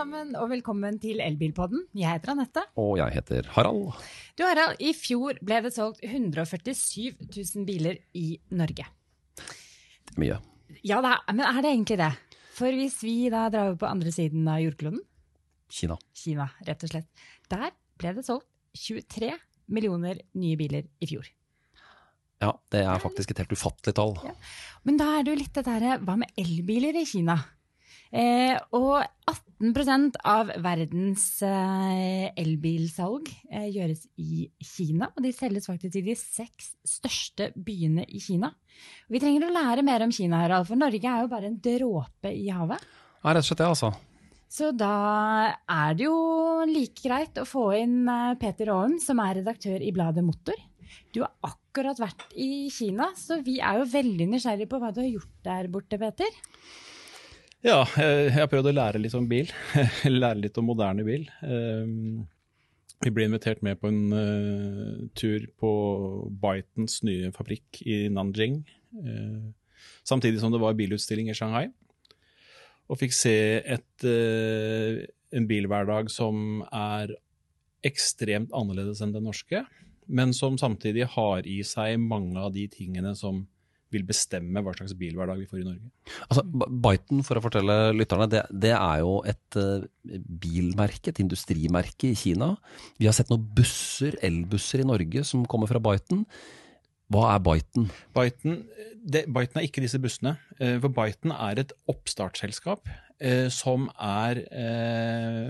sammen, og velkommen til Elbilpodden. Jeg heter Anette. Og jeg heter Harald. Du Harald, i fjor ble det solgt 147 000 biler i Norge. Mye. Ja, det er, men er det egentlig det? For hvis vi da drar over på andre siden av jordkloden, Kina. Kina rett og slett, der ble det solgt 23 millioner nye biler i fjor. Ja, det er faktisk et helt ufattelig tall. Ja. Men da er det jo litt det derre hva med elbiler i Kina? Eh, og 18% av verdens eh, elbilsalg eh, gjøres i Kina. Og de selges faktisk i de seks største byene i Kina. Og vi trenger å lære mer om Kina, Harald, for Norge er jo bare en dråpe i havet. Ja, rett og slett det, altså. Så da er det jo like greit å få inn eh, Peter Aaren, som er redaktør i bladet Motor. Du har akkurat vært i Kina, så vi er jo veldig nysgjerrige på hva du har gjort der borte, Peter. Ja, jeg har prøvd å lære litt om bil. lære litt om moderne bil. Ehm, vi ble invitert med på en uh, tur på Bytons nye fabrikk i Nanjing. Uh, samtidig som det var bilutstilling i Shanghai. Og fikk se et, uh, en bilhverdag som er ekstremt annerledes enn den norske, men som samtidig har i seg mange av de tingene som vil bestemme hva slags bilhverdag vi får i Norge. Altså, Byton, for å fortelle lytterne, det, det er jo et uh, bilmerke, et industrimerke i Kina. Vi har sett noen busser, elbusser i Norge som kommer fra Byton. Hva er Byton? Byton, det, Byton er ikke disse bussene. Uh, for Byton er et oppstartsselskap uh, som er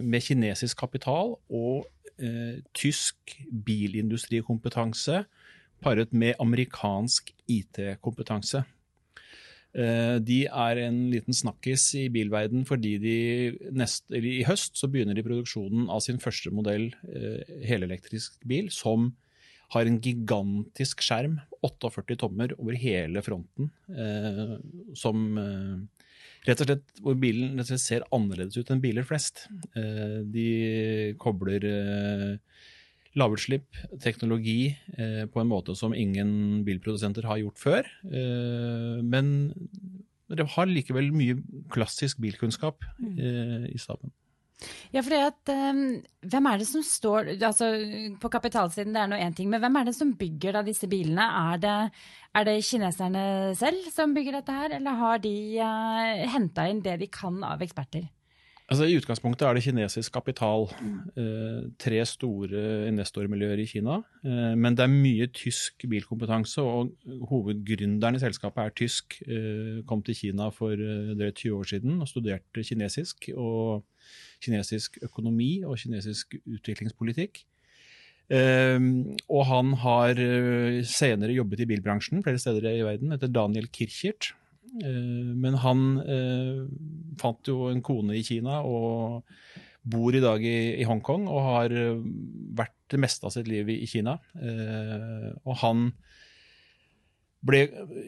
med kinesisk kapital og tysk bilindustrikompetanse paret med amerikansk IT-kompetanse. De er en liten snakkis i bilverden fordi de nest, i høst begynner de produksjonen av sin første modell helelektrisk bil, som har en gigantisk skjerm, 48 tommer, over hele fronten. Som rett og slett hvor bilen rett og slett ser annerledes ut enn biler flest. De kobler lavutslipp, teknologi, eh, på en måte som ingen bilprodusenter har gjort før. Eh, men dere har likevel mye klassisk bilkunnskap eh, i staben. Ja, for at Hvem er det som står altså På kapitalsiden det er nå én ting, men hvem er det som bygger da disse bilene? Er det, er det kineserne selv som bygger dette her, eller har de uh, henta inn det de kan av eksperter? Altså I utgangspunktet er det kinesisk kapital. Eh, tre store investormiljøer i Kina. Eh, men det er mye tysk bilkompetanse, og hovedgründeren i selskapet er tysk. Eh, kom til Kina for eh, drøyt 20 år siden og studerte kinesisk. Og kinesisk økonomi og kinesisk utviklingspolitikk. Eh, og han har eh, senere jobbet i bilbransjen flere steder i verden, etter Daniel Kirchert. Eh, men han eh, fant jo en kone i Kina og bor i dag i, i Hongkong og har eh, vært det meste av sitt liv i, Kina. Og han ble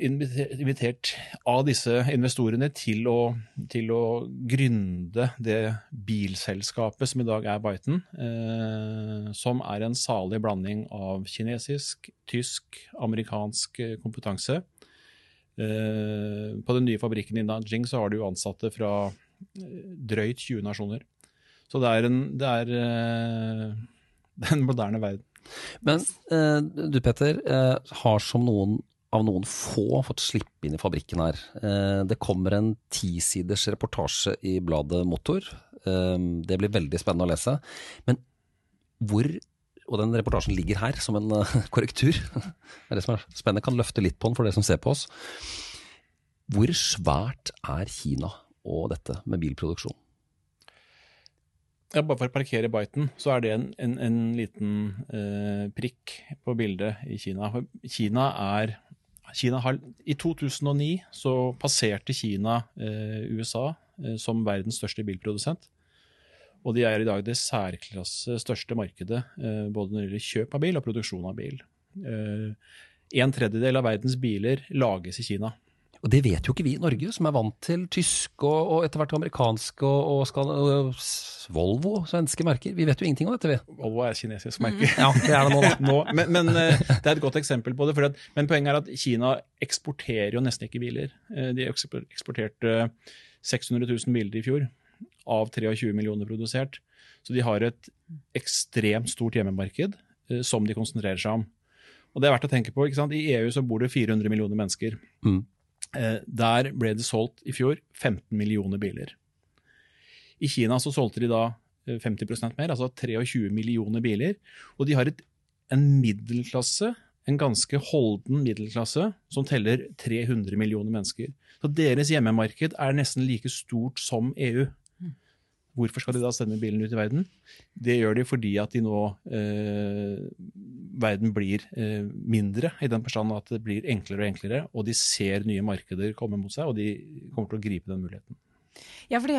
invitert av disse investorene til å, til å gründe det bilselskapet som i dag er Byton, eh, som er en salig blanding av kinesisk, tysk, amerikansk kompetanse. Eh, på den nye fabrikken i Nanjing så har du ansatte fra eh, drøyt 20 nasjoner. Så det er en, det er, uh, det er moderne verden. Men uh, du Petter, uh, har som noen av noen få fått slippe inn i fabrikken her. Det kommer en tisiders reportasje i bladet Motor. Det blir veldig spennende å lese. Men hvor og den reportasjen ligger her som en uh, korrektur. Det er det som er spennende. Kan løfte litt på den for dere som ser på oss. Hvor svært er Kina og dette med bilproduksjon? Ja, bare for å parkere Biten, så er det en, en, en liten eh, prikk på bildet i Kina. Kina er Kina har, I 2009 så passerte Kina eh, USA som verdens største bilprodusent. Og de er i dag det særklasse største markedet, eh, både når det gjelder kjøp av bil og produksjon av bil. Eh, en tredjedel av verdens biler lages i Kina. Og det vet jo ikke vi i Norge, som er vant til tyske og, og etter hvert amerikanske og, og, og, Volvo, svenske merker. Vi vet jo ingenting om dette, vi. Volvo er kinesisk merke. Mm. Ja, det er det nå, da. nå, men, men, eh, det er et godt eksempel på det. At, men poenget er at Kina eksporterer jo nesten ikke biler. De eksporterte 600 000 biler i fjor. Av 23 millioner produsert. Så de har et ekstremt stort hjemmemarked eh, som de konsentrerer seg om. Og det er verdt å tenke på. ikke sant? I EU så bor det 400 millioner mennesker. Mm. Eh, der ble det solgt i fjor 15 millioner biler. I Kina så solgte de da eh, 50% mer, altså 23 millioner biler. Og de har et, en middelklasse, en ganske holden middelklasse, som teller 300 millioner mennesker. Så deres hjemmemarked er nesten like stort som EU. Hvorfor skal de da sende bilen ut i verden? Det gjør de fordi at de nå eh, Verden blir eh, mindre, i den forstand at det blir enklere og enklere, og de ser nye markeder komme mot seg, og de kommer til å gripe den muligheten. Ja, fordi,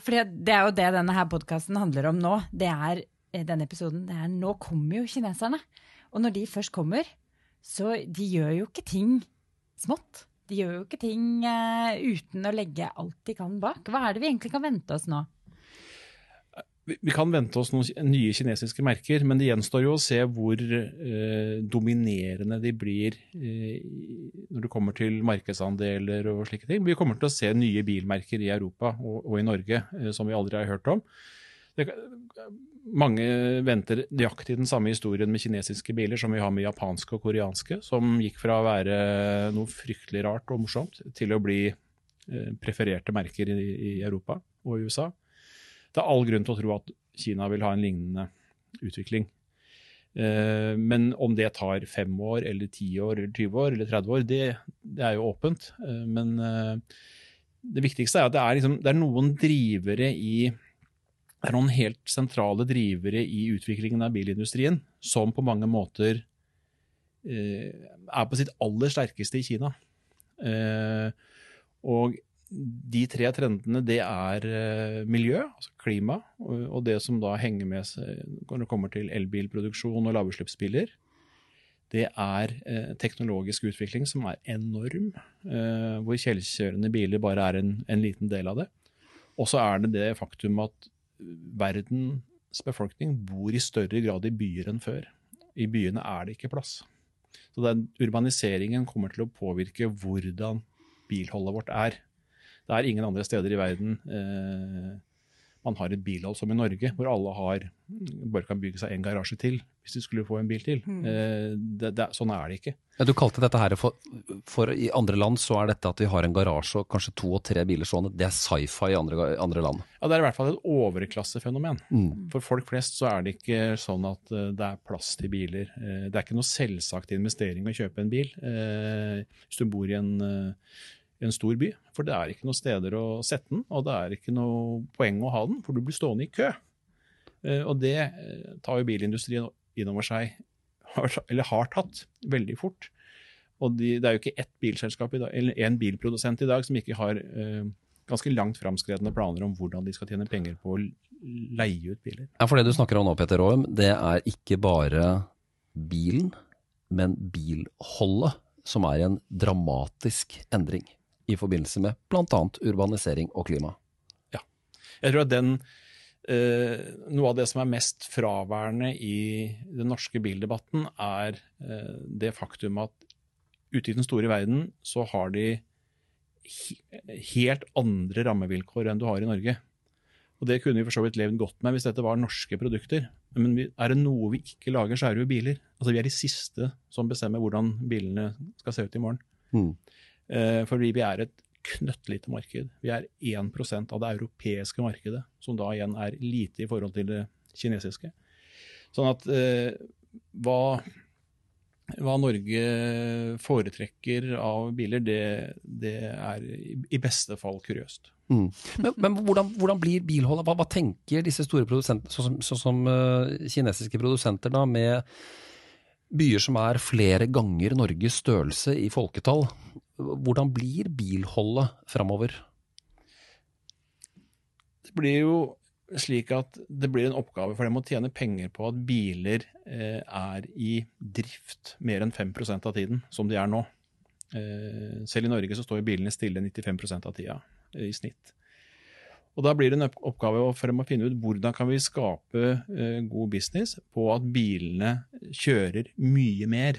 fordi det er jo det denne her podkasten handler om nå. Det er eh, denne episoden. Det er nå kommer jo kineserne. Og når de først kommer, så de gjør jo ikke ting smått. De gjør jo ikke ting uh, uten å legge alt de kan bak. Hva er det vi egentlig kan vente oss nå? Vi kan vente oss noen nye kinesiske merker, men det gjenstår jo å se hvor eh, dominerende de blir eh, når det kommer til markedsandeler og slike ting. Vi kommer til å se nye bilmerker i Europa og, og i Norge eh, som vi aldri har hørt om. Det, mange venter nøyaktig den samme historien med kinesiske biler som vi har med japanske og koreanske, som gikk fra å være noe fryktelig rart og morsomt til å bli eh, prefererte merker i, i Europa og i USA. Det er all grunn til å tro at Kina vil ha en lignende utvikling. Eh, Men om det tar fem år, eller ti år, eller 20 år, eller 30 år, det, det er jo åpent. Eh, Men eh, det viktigste er at det er, liksom, det er noen drivere i det er noen helt sentrale drivere i utviklingen av bilindustrien som på mange måter er på sitt aller sterkeste i Kina. Eh, og de tre trendene det er eh, miljø, altså klima, og, det som da henger med seg når det kommer til elbilproduksjon og lavutslippsbiler. Det er eh, teknologisk utvikling som er enorm, eh, hvor kjellkjørende biler bare er en, en liten del av det. Og så er det det faktum at verdens befolkning bor i større grad i byer enn før. I byene er det ikke plass. Så den urbaniseringen kommer til å påvirke hvordan bilholdet vårt er. Det er ingen andre steder i verden eh, man har et bilhold som i Norge, hvor alle har, bare kan bygge seg en garasje til hvis de skulle få en bil til. Eh, det, det, sånn er det ikke. Ja, du kalte dette her for, for I andre land så er dette at vi har en garasje og kanskje to og tre biler sånn, det er sci-fi i andre, andre land. Ja, Det er i hvert fall et overklassefenomen. Mm. For folk flest så er det ikke sånn at eh, det er plass til biler. Eh, det er ikke noe selvsagt investering å kjøpe en bil eh, hvis du bor i en, eh, en stor by. For det er ikke noen steder å sette den, og det er ikke noe poeng å ha den, for du blir stående i kø. Eh, og det eh, tar jo bilindustrien innover seg, eller har tatt, veldig fort. Og de, det er jo ikke ett bilselskap i dag, eller én bilprodusent i dag som ikke har eh, ganske langt framskredne planer om hvordan de skal tjene penger på å leie ut biler. Ja, for det du snakker om nå, Peter Aaum, det er ikke bare bilen, men bilholdet som er i en dramatisk endring i forbindelse med bl.a. urbanisering og klima. Ja. Jeg tror at den, eh, Noe av det som er mest fraværende i den norske bildebatten, er eh, det faktum at ute i den store verden så har de helt andre rammevilkår enn du har i Norge. Og Det kunne vi for så vidt levd godt med hvis dette var norske produkter. Men er det noe vi ikke lager, så er det jo biler. Altså Vi er de siste som bestemmer hvordan bilene skal se ut i morgen. Mm. Eh, fordi vi er et knøttlite marked. Vi er 1% av det europeiske markedet, som da igjen er lite i forhold til det kinesiske. Sånn at eh, hva, hva Norge foretrekker av biler, det, det er i, beste fall kuriøst. Mm. Men, men hvordan, hvordan blir bilholdet? Hva, hva tenker disse store produsentene, sånn som, så som uh, kinesiske produsenter, da, med byer som er flere ganger Norges størrelse i folketall? Hvordan blir bilholdet framover? Det blir jo slik at det blir en oppgave for dem å tjene penger på at biler eh, er i drift mer enn 5% av tiden, som de er nå. Eh, selv i Norge så står bilene stille 95 av tida eh, i snitt. Og Da blir det en oppgave for dem å finne ut hvordan kan vi skape god business på at bilene kjører mye mer.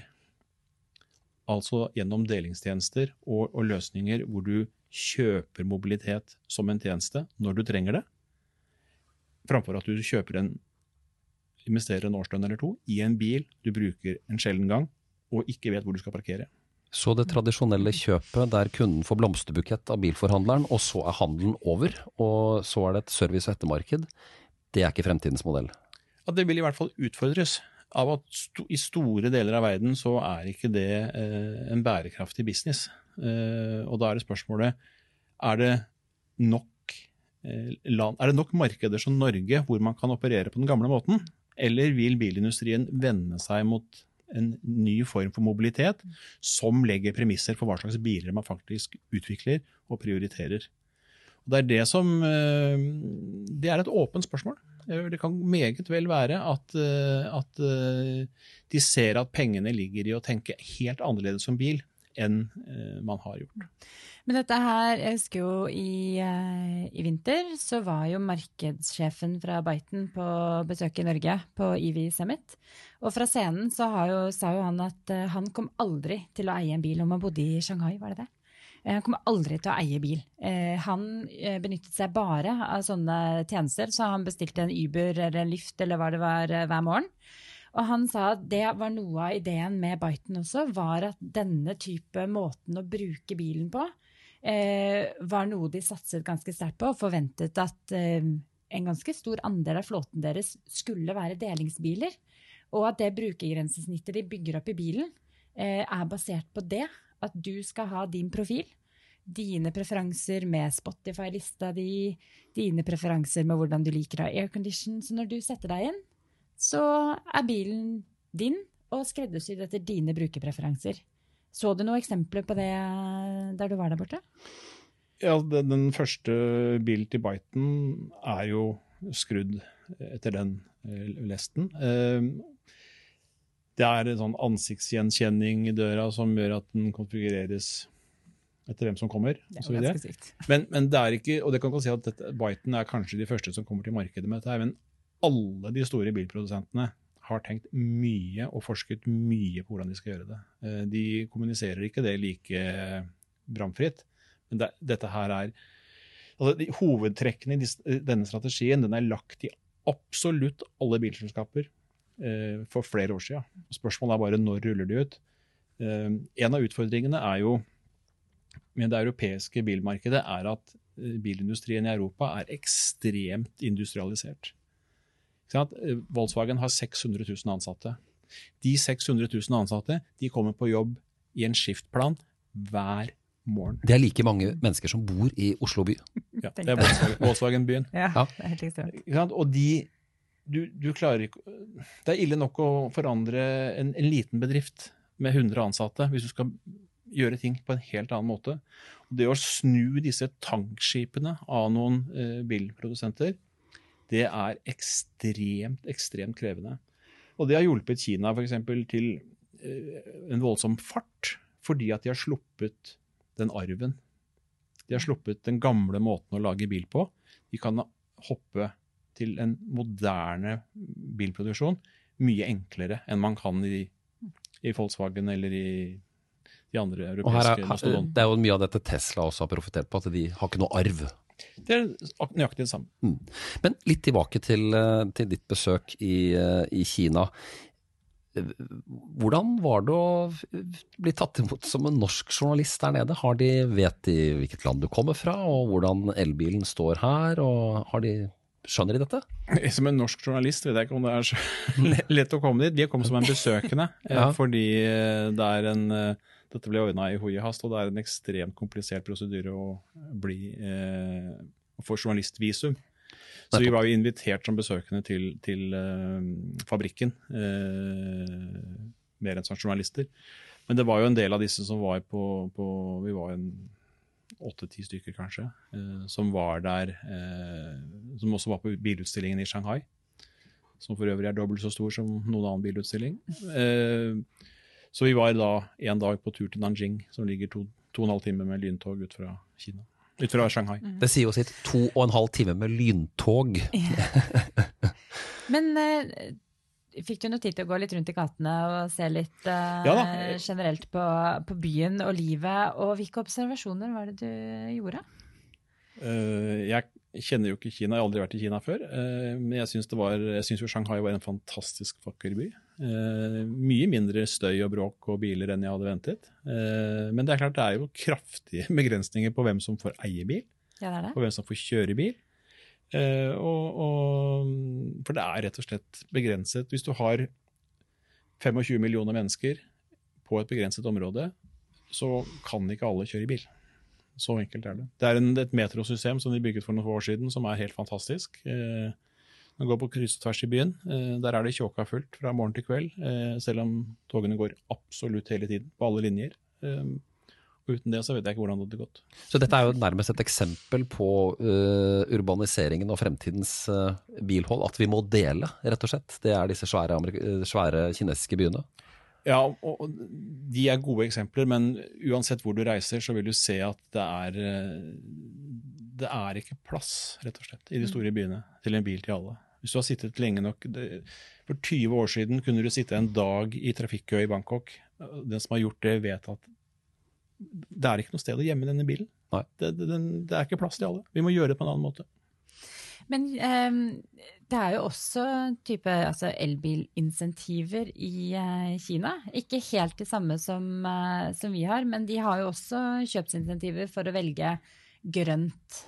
Altså gjennom delingstjenester og, og løsninger hvor du kjøper mobilitet som en tjeneste når du trenger det. framfor at du kjøper en investerer en årslønn eller to i en bil du bruker en sjelden gang, og ikke vet hvor du skal parkere. Så det tradisjonelle kjøpet der kunden får blomsterbukett av bilforhandleren, og så er handelen over, og så er det et service- og ettermarked, det er ikke fremtidens modell? Ja, det vil i hvert fall utfordres av at st i store deler av verden så er ikke det eh, en bærekraftig business. Eh, og da er det spørsmålet er det nok eh, land, er det nok markeder som Norge hvor man kan operere på den gamle måten? Eller vil bilindustrien vende seg mot en ny form for mobilitet som legger premisser for hva slags biler man faktisk utvikler og prioriterer? Og det er det som eh, Det er et åpent spørsmål. Eh, det kan meget vel være at, eh, at de ser at pengene ligger i å tenke helt annerledes som bil enn man har gjort. Men dette her, jeg husker jo i, i, vinter så var jo markedssjefen fra Biten på besøk i Norge på EV Summit. Og fra scenen så jo, sa jo han at han kom aldri til å eie en bil om han bodde i Shanghai, var det det? Eh, han kommer aldri til å eie bil. Eh, han eh, benyttet seg bare av sånne tjenester, så han bestilte en Uber eller en Lyft eller hva det var hver morgen. Og han sa at det var noe av ideen med Biten også, var at denne type måten å bruke bilen på, eh, var noe de satset ganske sterkt på og forventet at eh, en ganske stor andel av flåten deres skulle være delingsbiler. Og at det brukergrensesnittet de bygger opp i bilen, eh, er basert på det at du skal ha din profil, dine preferanser med Spotify-lista di, dine preferanser med hvordan du liker å ha aircondition. Så når du setter deg inn, så er bilen din og skreddersydd etter dine brukerpreferanser. Så du noen eksempler på det der du var der borte? Ja, Den første bilen til Biten er jo skrudd etter den eh, lesten. Det er en sånn ansiktsgjenkjenning i døra som gjør at den konfigureres etter hvem som kommer. Og sykt. men, men, det er ikke, og det kan man si at dette, Byton er kanskje de første som kommer til markedet med dette, men alle de store bilprodusentene har tenkt mye og forsket mye på hvordan de skal gjøre det. Eh, de kommuniserer ikke det like bramfritt, men det, dette her er altså de, Hovedtrekkene i denne strategien den er lagt i absolutt alle bilselskaper for flere år siden. Spørsmålet er bare når ruller de ut. Eh, en av utfordringene er jo med det europeiske bilmarkedet er at eh, bilindustrien i Europa er ekstremt industrialisert. Volkswagen har 600 000 ansatte. De 600 000 ansatte de kommer på jobb i en skiftplan hver morgen. Det er like mange mennesker som bor i Oslo by. Ja, det er Volkswagen-byen. Ja, det er helt ekstremt. Og de du, du, klarer ikke Det er ille nok å forandre en, en, liten bedrift med 100 ansatte hvis du skal gjøre ting på en helt annen måte. Og det å snu disse tankskipene av noen eh, bilprodusenter, det er ekstremt, ekstremt krevende. Og det har hjulpet Kina eksempel, til eh, en voldsom fart, fordi at de har sluppet den arven. De har sluppet den gamle måten å lage bil på. De kan hoppe til en moderne bilproduksjon mye enklere enn man kan i, i Volkswagen eller i de andre europeiske mastodontene. Det er jo mye av dette Tesla også har profitert på, at de har ikke noe arv. Det er nøyaktig det samme. Mm. Men litt tilbake til, eh, til ditt besøk i, eh, i, Kina. Hvordan var det å bli tatt imot som en norsk journalist der nede? Har de, vet de hvilket land du kommer fra, og hvordan elbilen står her? og har de Skjønner de dette? Som en norsk journalist vet jeg ikke om det er så lett å komme dit. De kom som en besøkende, eh, ja. fordi eh, det er en eh, dette ble ordna i hui hast, og det er en ekstremt komplisert prosedyre å bli eh, få journalistvisum. Så vi var jo invitert som besøkende til, til eh, fabrikken, eh, mer enn som journalister. Men det var jo en del av disse som var på, på Vi var en åtte-ti stykker kanskje, eh, som var der eh, Som også var på bilutstillingen i Shanghai. Som for øvrig er dobbelt så stor som noen annen bilutstilling. Eh, så vi var da en dag på tur til Nanjing, som ligger to, to og en halv time med lyntog ut fra Kina. Ut fra Shanghai. Mm. Det sier jo sitt. To og en halv time med lyntog. Men Fikk du noe tid til å gå litt rundt i gatene og se litt uh, ja, generelt på, på, byen og livet? Og hvilke observasjoner var det du gjorde? Uh, jeg, Jeg kjenner jo ikke Kina, jeg har aldri vært i Kina før. Eh, men jeg syns jo Shanghai var en fantastisk vakker by. Eh, mye mindre støy og bråk og biler enn jeg hadde ventet. Eh, men det er klart det er jo kraftige begrensninger på hvem som får eie bil. Ja, det det. Og hvem som får kjøre bil. Og, og, for det er rett og slett begrenset. Hvis du har 25 millioner mennesker på et begrenset område, så kan ikke alle kjøre i bil. Så enkelt er det. Det er en, et metrosystem som de bygget for noen år siden, som er helt fantastisk. Eh, man går på kryss og tvers i byen. Eh, der er det tjåka fullt fra morgen til kveld, eh, selv om togene går absolutt hele tiden, på alle linjer. Eh, og uten det så vet jeg ikke hvordan det hadde gått. Så dette er jo nærmest et eksempel på uh, urbaniseringen og fremtidens uh, bilhold. At vi må dele, rett og slett. Det er disse svære, svære kinesiske byene. Ja, og de er gode eksempler, men uansett hvor du reiser, så vil du se at det er eh, Det er ikke plass, rett og slett, i de store byene til en bil til alle. Hvis du har sittet lenge nok det, For 20 år siden kunne du sitte en dag i trafikkø i Bangkok. Den som har gjort det, vet at det er ikke noe sted å gjemme denne bilen. Det, det, det, er ikke plass til alle. Vi må gjøre det på en annen måte. Men um, det er jo også type altså elbilinsentiver i uh, Kina. Ikke helt det samme som, uh, som, vi har, men de har jo også kjøpsinsentiver for å velge grønt.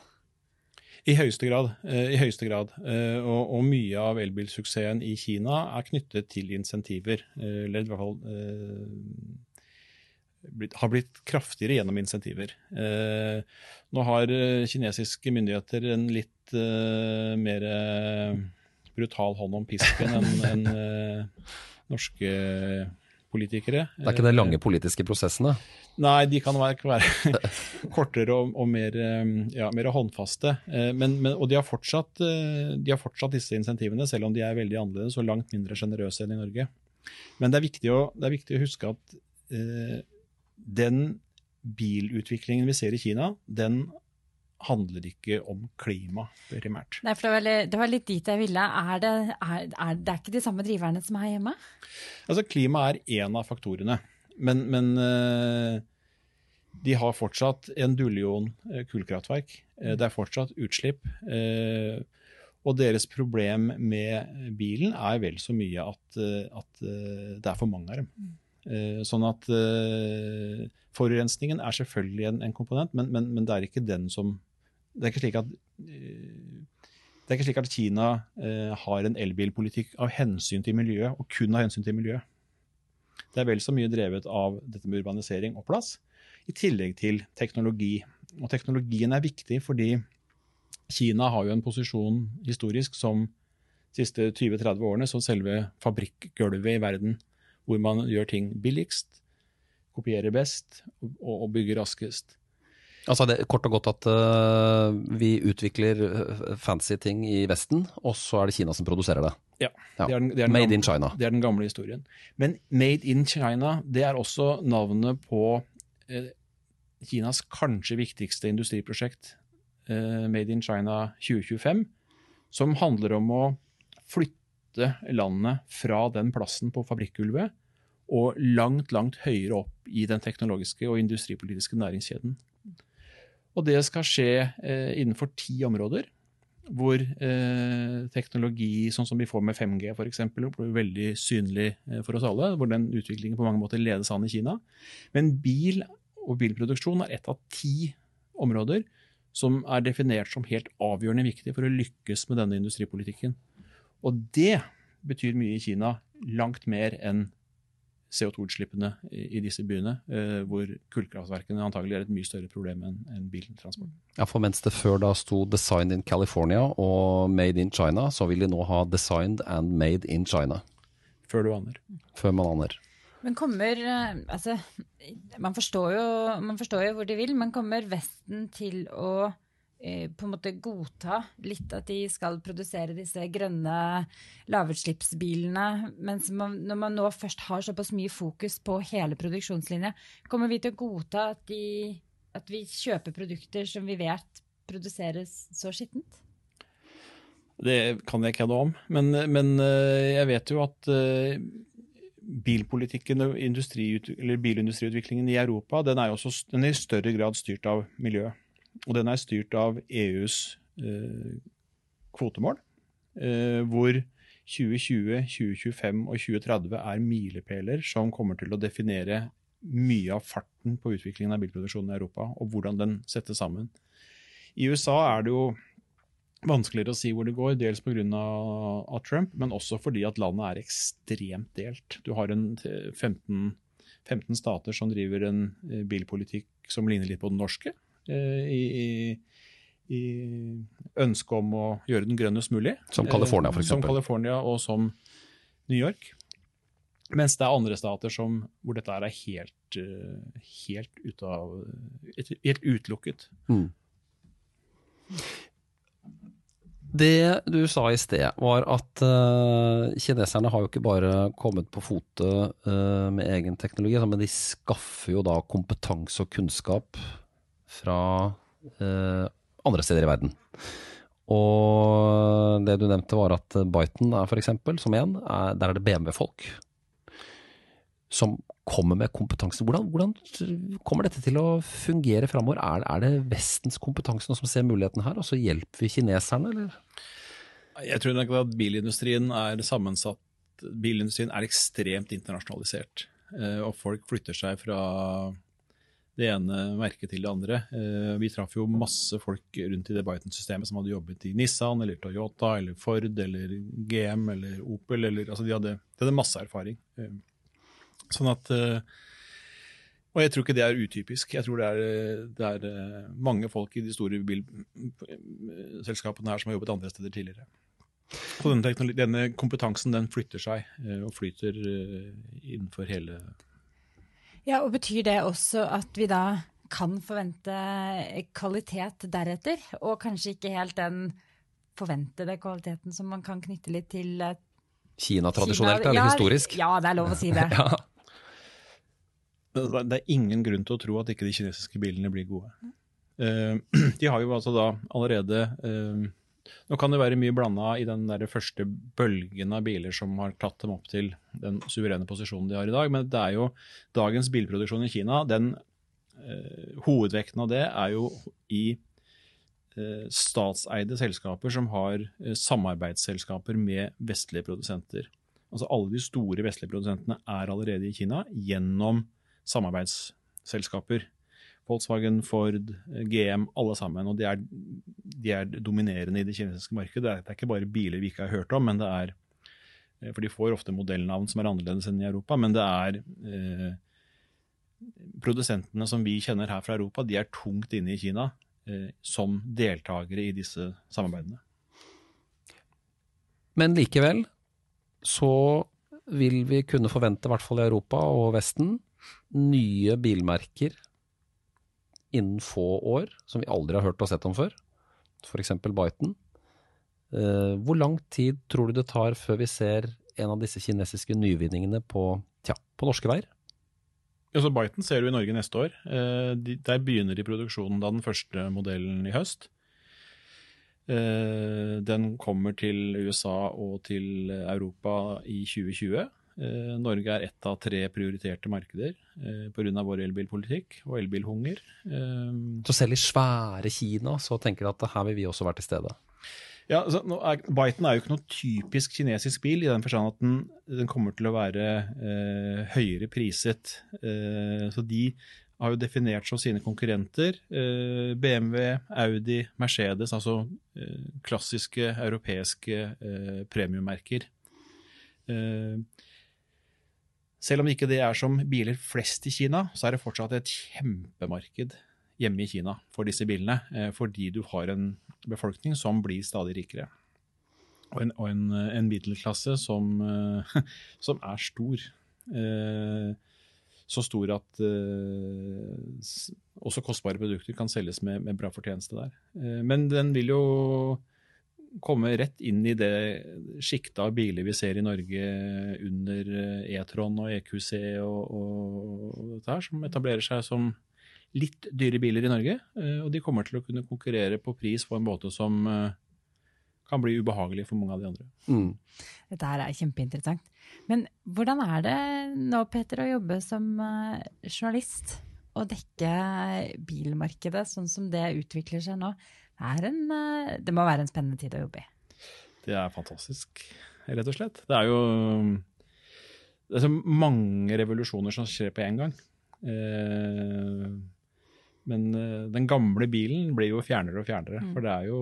I høyeste grad. Uh, i høyeste grad. Og, og, mye av elbilsuksessen i Kina er knyttet til insentiver. eller i hvert fall blitt, har blitt kraftigere gjennom insentiver. Eh, nå har kinesiske myndigheter en litt uh, mer brutal hånd om pisken enn en, norske politikere. Det er ikke de lange politiske prosessene? Nei, de kan være, være kortere og, og mer, ja, mer, håndfaste. Men, men, og de har, fortsatt, de har, fortsatt, disse insentivene, selv om de er veldig annerledes og langt mindre sjenerøse enn i Norge. Men det er viktig å, er viktig å huske at eh, den bilutviklingen vi ser i Kina, den handler ikke om klima primært. Nei, for det var, litt, det var litt dit jeg ville. Er det, er, er det ikke de samme driverne som er hjemme? Altså, Klima er én av faktorene. Men, men uh, de har fortsatt en dullion uh, kullkraftverk. Uh, det er fortsatt utslipp. og deres problem med bilen er vel så mye at, at det er for mange av dem. Mm. sånn at Forurensningen er selvfølgelig en, en komponent, men, men, men, det er ikke den som det er ikke slik at eh, ikke slik at Kina eh, har en elbilpolitikk av hensyn til miljøet, og kun av hensyn til miljøet. Det er vel så mye drevet av dette med urbanisering og plass, i tillegg til teknologi. Og teknologien er viktig fordi Kina har jo en posisjon historisk som de siste 20-30 årene som selve fabrikkgulvet i verden, hvor man gjør ting billigst, kopierer best og, og bygger raskest. Altså det er Kort og godt at uh, vi utvikler eh, fancy ting i Vesten, og så er det Kina som produserer det. Ja, det er den, det Made gamle, in China. Det er den gamle historien. Men Made in China det er også navnet på eh, Kinas kanskje viktigste industriprosjekt, eh, Made in China 2025, som handler om å flytte landet fra den plassen på fabrikkgulvet og langt, langt høyere opp i den teknologiske og industripolitiske næringskjeden. Og det skal skje eh, innenfor ti områder. Hvor eh, teknologi sånn som vi får med 5G f.eks. blir veldig synlig eh, for oss alle. Hvor den utviklingen på mange måter ledes an i Kina. Men bil og bilproduksjon er ett av ti områder som er definert som helt avgjørende viktig for å lykkes med denne industripolitikken. Og det betyr mye i Kina. Langt mer enn CO2-utslippene i, disse byene, eh, hvor kullkraftverkene antagelig er et mye større problem enn biltransport. Ja, for mens det før da sto 'Designed in California' og 'Made in China', så vil de nå ha 'Designed and Made in China'. Før du aner. Før man aner. Men kommer eh, Altså, man forstår, jo, man forstår jo hvor de vil, men kommer Vesten til å på en måte godta litt at de skal produsere disse grønne lavutslippsbilene. Mens når man nå først har såpass mye fokus på hele produksjonslinja, kommer vi til å godta at, de, at vi kjøper produkter som vi vet produseres så skittent? Det kan jeg ikke noe om, men, men, eh, jeg vet jo at eh, bilpolitikken og bilindustriutviklingen i Europa den er, også, den er i større grad styrt av miljøet. Og den er styrt av EUs eh, kvotemål, eh, hvor 2020, 2025 og 2030 er milepæler som kommer til å definere mye av farten på utviklingen av bilproduksjonen i Europa, og hvordan den settes sammen. I USA er det jo vanskeligere å si hvor det går, dels pga. Trump, men også fordi at landet er ekstremt delt. Du har en 15, 15 stater som driver en eh, bilpolitikk som ligner litt på den norske. Eh, I, i, i ønsket om å gjøre den grønnest mulig. Som California, f.eks. Eh, som California og som New York. Mens det er andre stater som, hvor dette er helt, helt, ut av, helt utelukket. Mm. Det du sa i sted, var at uh, kineserne har jo ikke bare kommet på fote uh, med egen teknologi, men de skaffer jo da kompetanse og kunnskap fra eh, andre steder i verden. Og det du nevnte var at Biten er f.eks., som én, der er det BMW-folk som kommer med kompetanse. Hvordan, hvordan, kommer dette til å fungere framover? Er, er, det Vestens kompetanse som ser muligheten her, og så hjelper vi kineserne, eller? Jeg tror nok at bilindustrien er sammensatt. Bilindustrien er ekstremt internasjonalisert. Eh, og folk flytter seg fra det ene merket til det andre. Eh, vi traff jo masse folk rundt i det Biden-systemet som hadde jobbet i Nissan eller Toyota eller Ford eller GM eller Opel. Eller, altså de, hadde, de hadde masse erfaring. Eh, Sånn at eh, Og jeg tror ikke det er utypisk. Jeg tror det er, det er mange folk i de store bilselskapene her som har jobbet andre steder tidligere. Så denne, denne, kompetansen den flytter seg og flyter innenfor hele Ja, og Betyr det også at vi da kan forvente kvalitet deretter, og kanskje ikke helt den forventede kvaliteten som man kan knytte litt til Kina tradisjonelt, Kina, eller ja, historisk? Ja, det er lov å si det. ja. Det er ingen grunn til å tro at ikke de kinesiske bilene blir gode. Uh, de har jo altså da allerede uh, Nå kan det være mye blanda i den der første bølgen av biler som har tatt dem opp til den suverene posisjonen de har i dag, men det er jo dagens bilproduksjon i Kina, den eh, hovedvekten av det er jo i statseide selskaper som har samarbeidsselskaper med vestlige produsenter. Altså Alle de store vestlige produsentene er allerede i Kina gjennom samarbeidsselskaper. Volkswagen, Ford, GM, alle sammen. Og de er, de er dominerende i det kinesiske markedet. Det er, det er, ikke bare biler vi ikke har hørt om, men det er eh, For de får ofte modellnavn som er annerledes enn i Europa, men det er eh, Produsentene som vi kjenner her fra Europa, de er tungt inne i Kina eh, som deltakere i disse samarbeidene. Men likevel så vil vi kunne forvente, i hvert fall i Europa og Vesten, nye bilmerker innen få år, som vi aldri har hørt og sett om før, f.eks. Biden. Eh, hvor lang tid tror du det tar før vi ser en av disse kinesiske nyvinningene på, tja, på norske veier? Altså så ser du i Norge neste år. Eh, der begynner de produksjonen da den første modellen i høst. Eh, den kommer til USA og til Europa i 2020. Eh, Norge er ett av tre prioriterte markeder eh, pga. vår elbilpolitikk og elbilhunger. Eh, så selv i svære Kina så tenker de at her vil vi også være til stede? Ja, altså, er, Byton er jo ikke noe typisk kinesisk bil, i den forstand at den, den, kommer til å være eh, høyere priset. Eh, så de har jo definert som sine konkurrenter eh, BMW, Audi, Mercedes, altså klassiske europeiske premiummerker. Eh, selv om ikke det er som biler flest i Kina, så er det fortsatt et kjempemarked hjemme i Kina for disse bilene. Eh, fordi du har en befolkning som blir stadig rikere. Og en, og en, en middelklasse som, eh, som, er stor. Eh, så stor at også kostbare produkter kan selges med, med bra fortjeneste der. men den vil jo komme rett inn i det sjiktet av biler vi ser i Norge under eh, E-tron og EQC og, og dette her, som etablerer seg som litt dyre biler i Norge. Eh, og de kommer til å kunne konkurrere på pris på en måte som eh, kan bli ubehagelig for mange av de andre. Mm. Dette her er kjempeinteressant. Men hvordan er det nå, Peter, å jobbe som journalist og dekke bilmarkedet sånn som det utvikler seg nå. En, eh, det må være en spennende tid å jobbe i. Det er fantastisk, rett og slett. Det er jo det er så mange revolusjoner som skjer på én gang. Eh, men eh, den gamle bilen blir jo fjernere og fjernere. Mm. For det er jo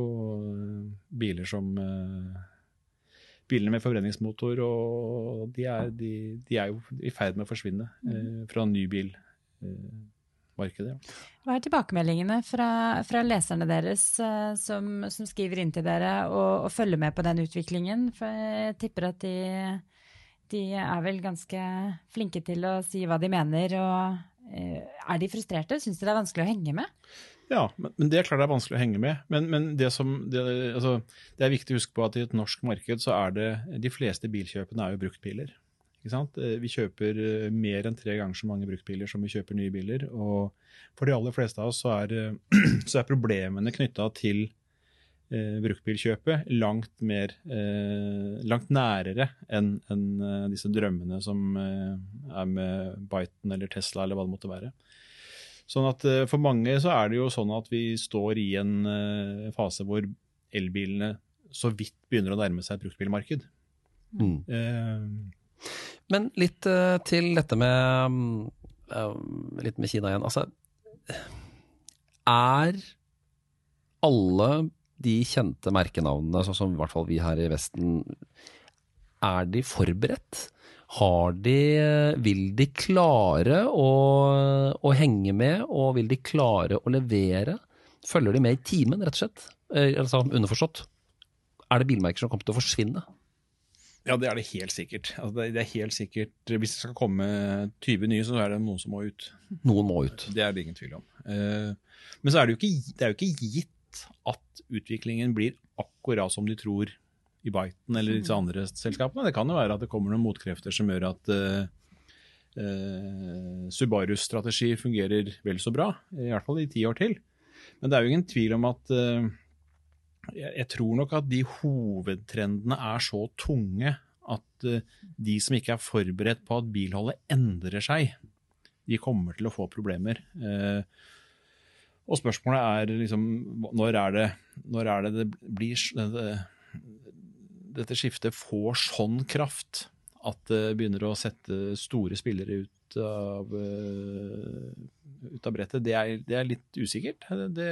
biler som Bilene med forbrenningsmotor, og de er, de, de er jo i ferd med å forsvinne eh, fra nybilmarkedet. Ja. Hva er tilbakemeldingene fra, fra leserne deres eh, som, som, skriver inn til dere og, og, følger med på den utviklingen? For jeg tipper at de, de, er vel ganske flinke til å si hva de mener. og eh, Er de frustrerte? Syns de det er vanskelig å henge med? Ja, men, men det er klart det er vanskelig å henge med. Men, men det, som, det, altså, det, er viktig å huske på at i et norsk marked så er det De fleste bilkjøpene er jo bruktbiler. Eh, vi kjøper eh, mer enn tre ganger så mange bruktbiler som vi kjøper nye biler. Og for de aller fleste av oss så er, eh, så er problemene knytta til eh, bruktbilkjøpet langt mer eh, langt nærere enn en, disse drømmene som eh, er med Biten eller Tesla eller hva det måtte være. Sånn at uh, For mange så er det jo sånn at vi står i en fase hvor elbilene så vidt begynner å nærme seg et bruktbilmarked. Mm. Men litt til dette med litt med Kina igjen. Altså, er alle de kjente merkenavnene, sånn som i hvert fall vi her i Vesten, er de forberedt? Har de, vil de klare å, å, henge med, og vil de klare å levere? Følger de med i timen, rett og slett? Eh, altså underforstått. Er det bilmerker som kommer til å forsvinne? Ja, det er det helt sikkert. Altså, det, er helt sikkert. Hvis det skal komme 20 nye, så er det noen som må ut. Noen må ut. Det er det ingen tvil om. Eh, men så er det jo ikke, det er jo ikke gitt at utviklingen blir akkurat som de tror i Biten eller disse andre selskapene. Det kan jo være at det kommer noen motkrefter som gjør at uh, uh, Subarus strategi fungerer vel så bra, i hvert fall i ti år til. Men det er jo ingen tvil om at uh, jeg, tror nok at de hovedtrendene er så tunge at de som ikke er forberedt på at bilholdet endrer seg, de kommer til å få problemer. og spørsmålet er liksom når er det, når er det, det blir det, dette skiftet får sånn kraft at det begynner å sette store spillere ut av, uh, ut av brettet, det er, det er, litt usikkert. Det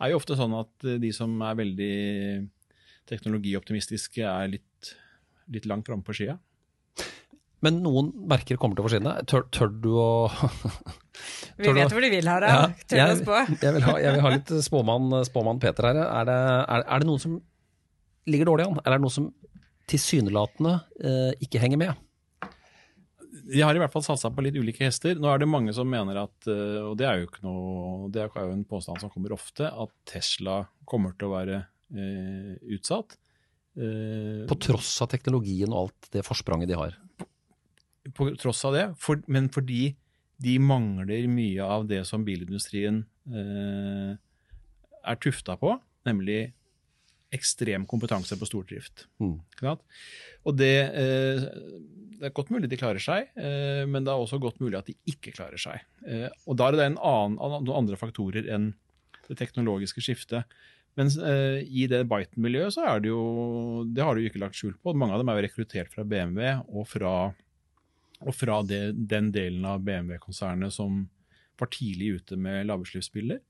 er jo ofte sånn at de som er veldig teknologioptimistiske, er litt, litt langt framme på skia. Men noen merker kommer til å forsvinne. Tør, tør du å Vi vet hvor de vil, Harald. Ja, tør du å spå? Jeg vil, ha, jeg vil ha litt spåmann, spåmann Peter her. Er det, er, er det noen som ligger dårlig an? Eller er det noen som tilsynelatende eh, ikke henger med? De har i hvert fall satsa på litt ulike hester. Nå er det mange som mener at, eh, og det er jo ikke noe, det er jo en påstand som kommer ofte, at Tesla kommer til å være eh, utsatt. Eh, på tross av teknologien og alt det forspranget de har? På, på tross av det, for, men fordi de mangler mye av det som bilindustrien eh, er tufta på, nemlig ekstrem kompetanse på stordrift. Mm. Og det, eh, det, er godt mulig de klarer seg, eh, men det er også godt mulig at de ikke klarer seg. Eh, og da er det en annen, noen andre faktorer enn det teknologiske skiftet. Men i det Biten-miljøet så er det jo Det har du ikke lagt skjul på. Mange av dem er jo rekruttert fra BMW og fra, og fra det, den delen av BMW-konsernet som var tidlig ute med lavutslippsbiler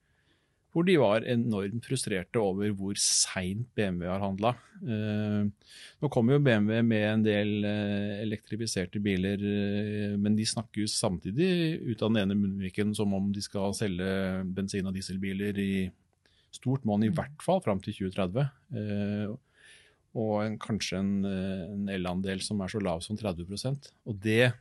hvor de var enormt frustrerte over hvor seint BMW har handla. Eh, nå kommer jo BMW med en del eh, elektrifiserte biler, eh, men de snakker jo samtidig ut av den ene munnviken som om de skal selge bensin- og dieselbiler i stort monn, i hvert fall fram til 2030. Og en, kanskje en, en elandel som er så lav som 30% Og det,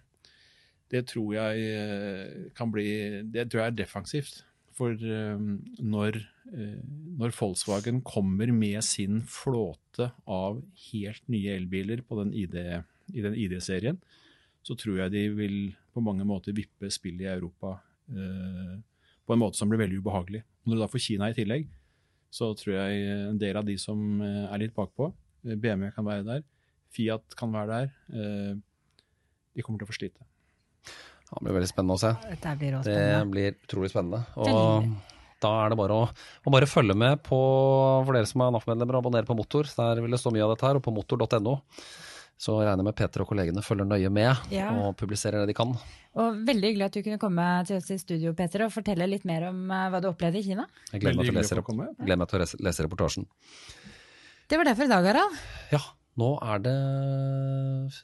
det tror jeg kan bli Det tror jeg er defensivt. For eh, når, eh, når, Volkswagen kommer med sin flåte av helt nye elbiler den ID, i den ID-serien, så tror jeg de vil på mange måter vippe spillet i Europa eh, på en måte som blir veldig ubehagelig. Når du da får Kina i tillegg, så tror jeg en del av de som er litt bakpå, BMW kan være der, Fiat kan være der, de kommer til å få slite. Det blir veldig spennende å se. Dette blir også Det blir utrolig spennende. Og da er det bare å, å bare følge med på, for dere som er NAF-medlemmer, abonnere på Motor. Der vil det stå mye av dette her, og på motor.no. Så regner jeg med Peter og kollegene følger nøye med Ja. og publiserer det de kan. Og veldig hyggelig at du kunne komme til oss i studio, Peter, og fortelle litt mer om eh, hva du opplevde i Kina. Jeg gleder meg til å lese reportasjen. Det var det for i dag, Harald. Ja, nå er det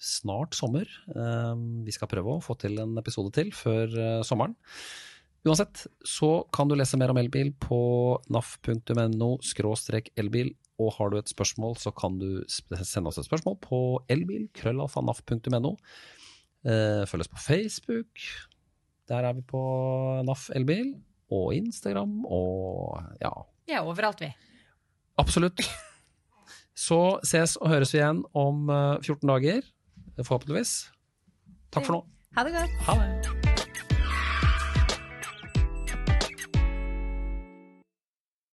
snart sommer. Eh, Vi skal prøve å få til en episode til før eh, sommeren. Uansett så kan du lese mer om elbil på naf.no elbil. Og har du et spørsmål, så kan du sende oss et spørsmål på elbil.krøllalfa.naf.no. Eh, Følg oss på Facebook. Der er vi på NAF elbil. Og Instagram og ja, Ja, overalt, vi. Absolutt. Så ses og høres vi igjen om eh, 14 dager, forhåpentligvis. Takk for nå. Ha det godt. Ha det.